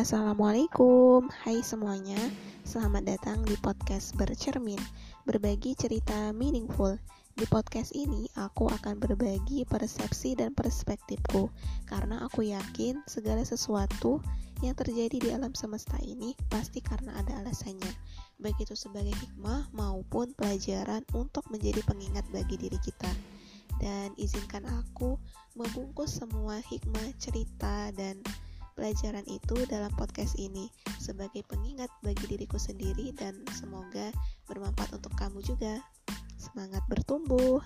Assalamualaikum, hai semuanya. Selamat datang di podcast Bercermin, berbagi cerita meaningful. Di podcast ini, aku akan berbagi persepsi dan perspektifku, karena aku yakin segala sesuatu yang terjadi di alam semesta ini pasti karena ada alasannya, baik itu sebagai hikmah maupun pelajaran untuk menjadi pengingat bagi diri kita. Dan izinkan aku membungkus semua hikmah, cerita, dan pelajaran itu dalam podcast ini sebagai pengingat bagi diriku sendiri dan semoga bermanfaat untuk kamu juga. Semangat bertumbuh!